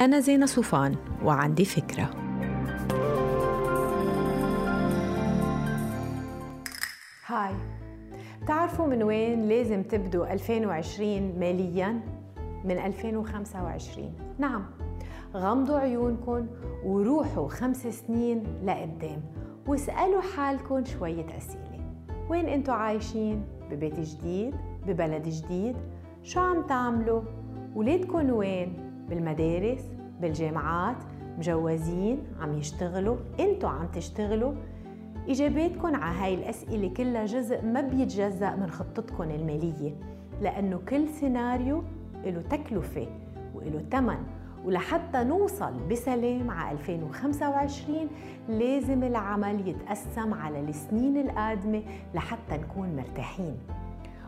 أنا زينة صوفان وعندي فكرة هاي بتعرفوا من وين لازم تبدوا 2020 مالياً؟ من 2025 نعم غمضوا عيونكم وروحوا خمس سنين لقدام واسألوا حالكم شوية أسئلة وين أنتوا عايشين؟ ببيت جديد؟ ببلد جديد؟ شو عم تعملوا؟ ولادكم وين؟ بالمدارس؟ بالجامعات؟ مجوزين؟ عم يشتغلوا؟ أنتوا عم تشتغلوا؟ إجاباتكم على هاي الأسئلة كلها جزء ما بيتجزأ من خطتكم المالية لأنه كل سيناريو له تكلفة وله ثمن ولحتى نوصل بسلام على 2025 لازم العمل يتقسم على السنين القادمة لحتى نكون مرتاحين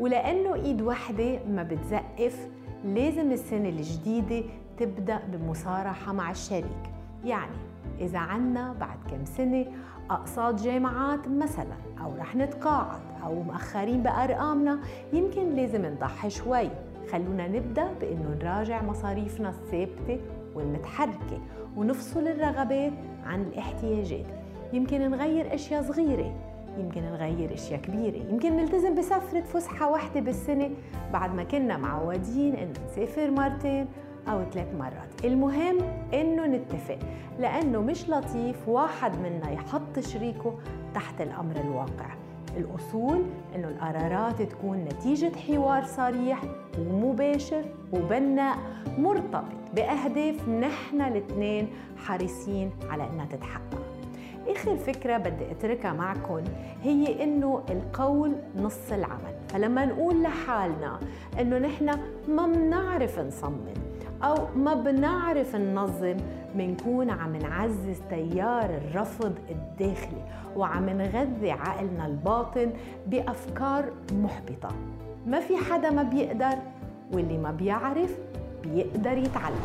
ولأنه إيد وحدة ما بتزقف لازم السنة الجديدة تبدأ بمصارحة مع الشريك. يعني إذا عنا بعد كم سنة أقساط جامعات مثلا أو رح نتقاعد أو مأخرين بأرقامنا يمكن لازم نضحي شوي. خلونا نبدأ بأنه نراجع مصاريفنا الثابتة والمتحركة ونفصل الرغبات عن الاحتياجات. يمكن نغير أشياء صغيرة يمكن نغير أشياء كبيرة. يمكن نلتزم بسفرة فسحة واحدة بالسنة بعد ما كنا معودين إنه نسافر مرتين أو ثلاث مرات. المهم إنه نتفق لأنه مش لطيف واحد منا يحط شريكه تحت الأمر الواقع. الأصول إنه القرارات تكون نتيجة حوار صريح ومباشر وبناء مرتبط بأهداف نحن الاثنين حريصين على إنها تتحقق. آخر فكرة بدي أتركها معكم هي إنه القول نص العمل. فلما نقول لحالنا إنه نحن ما بنعرف نصمم أو ما بنعرف ننظم منكون عم نعزز تيار الرفض الداخلي وعم نغذي عقلنا الباطن بأفكار محبطة. ما في حدا ما بيقدر واللي ما بيعرف بيقدر يتعلم.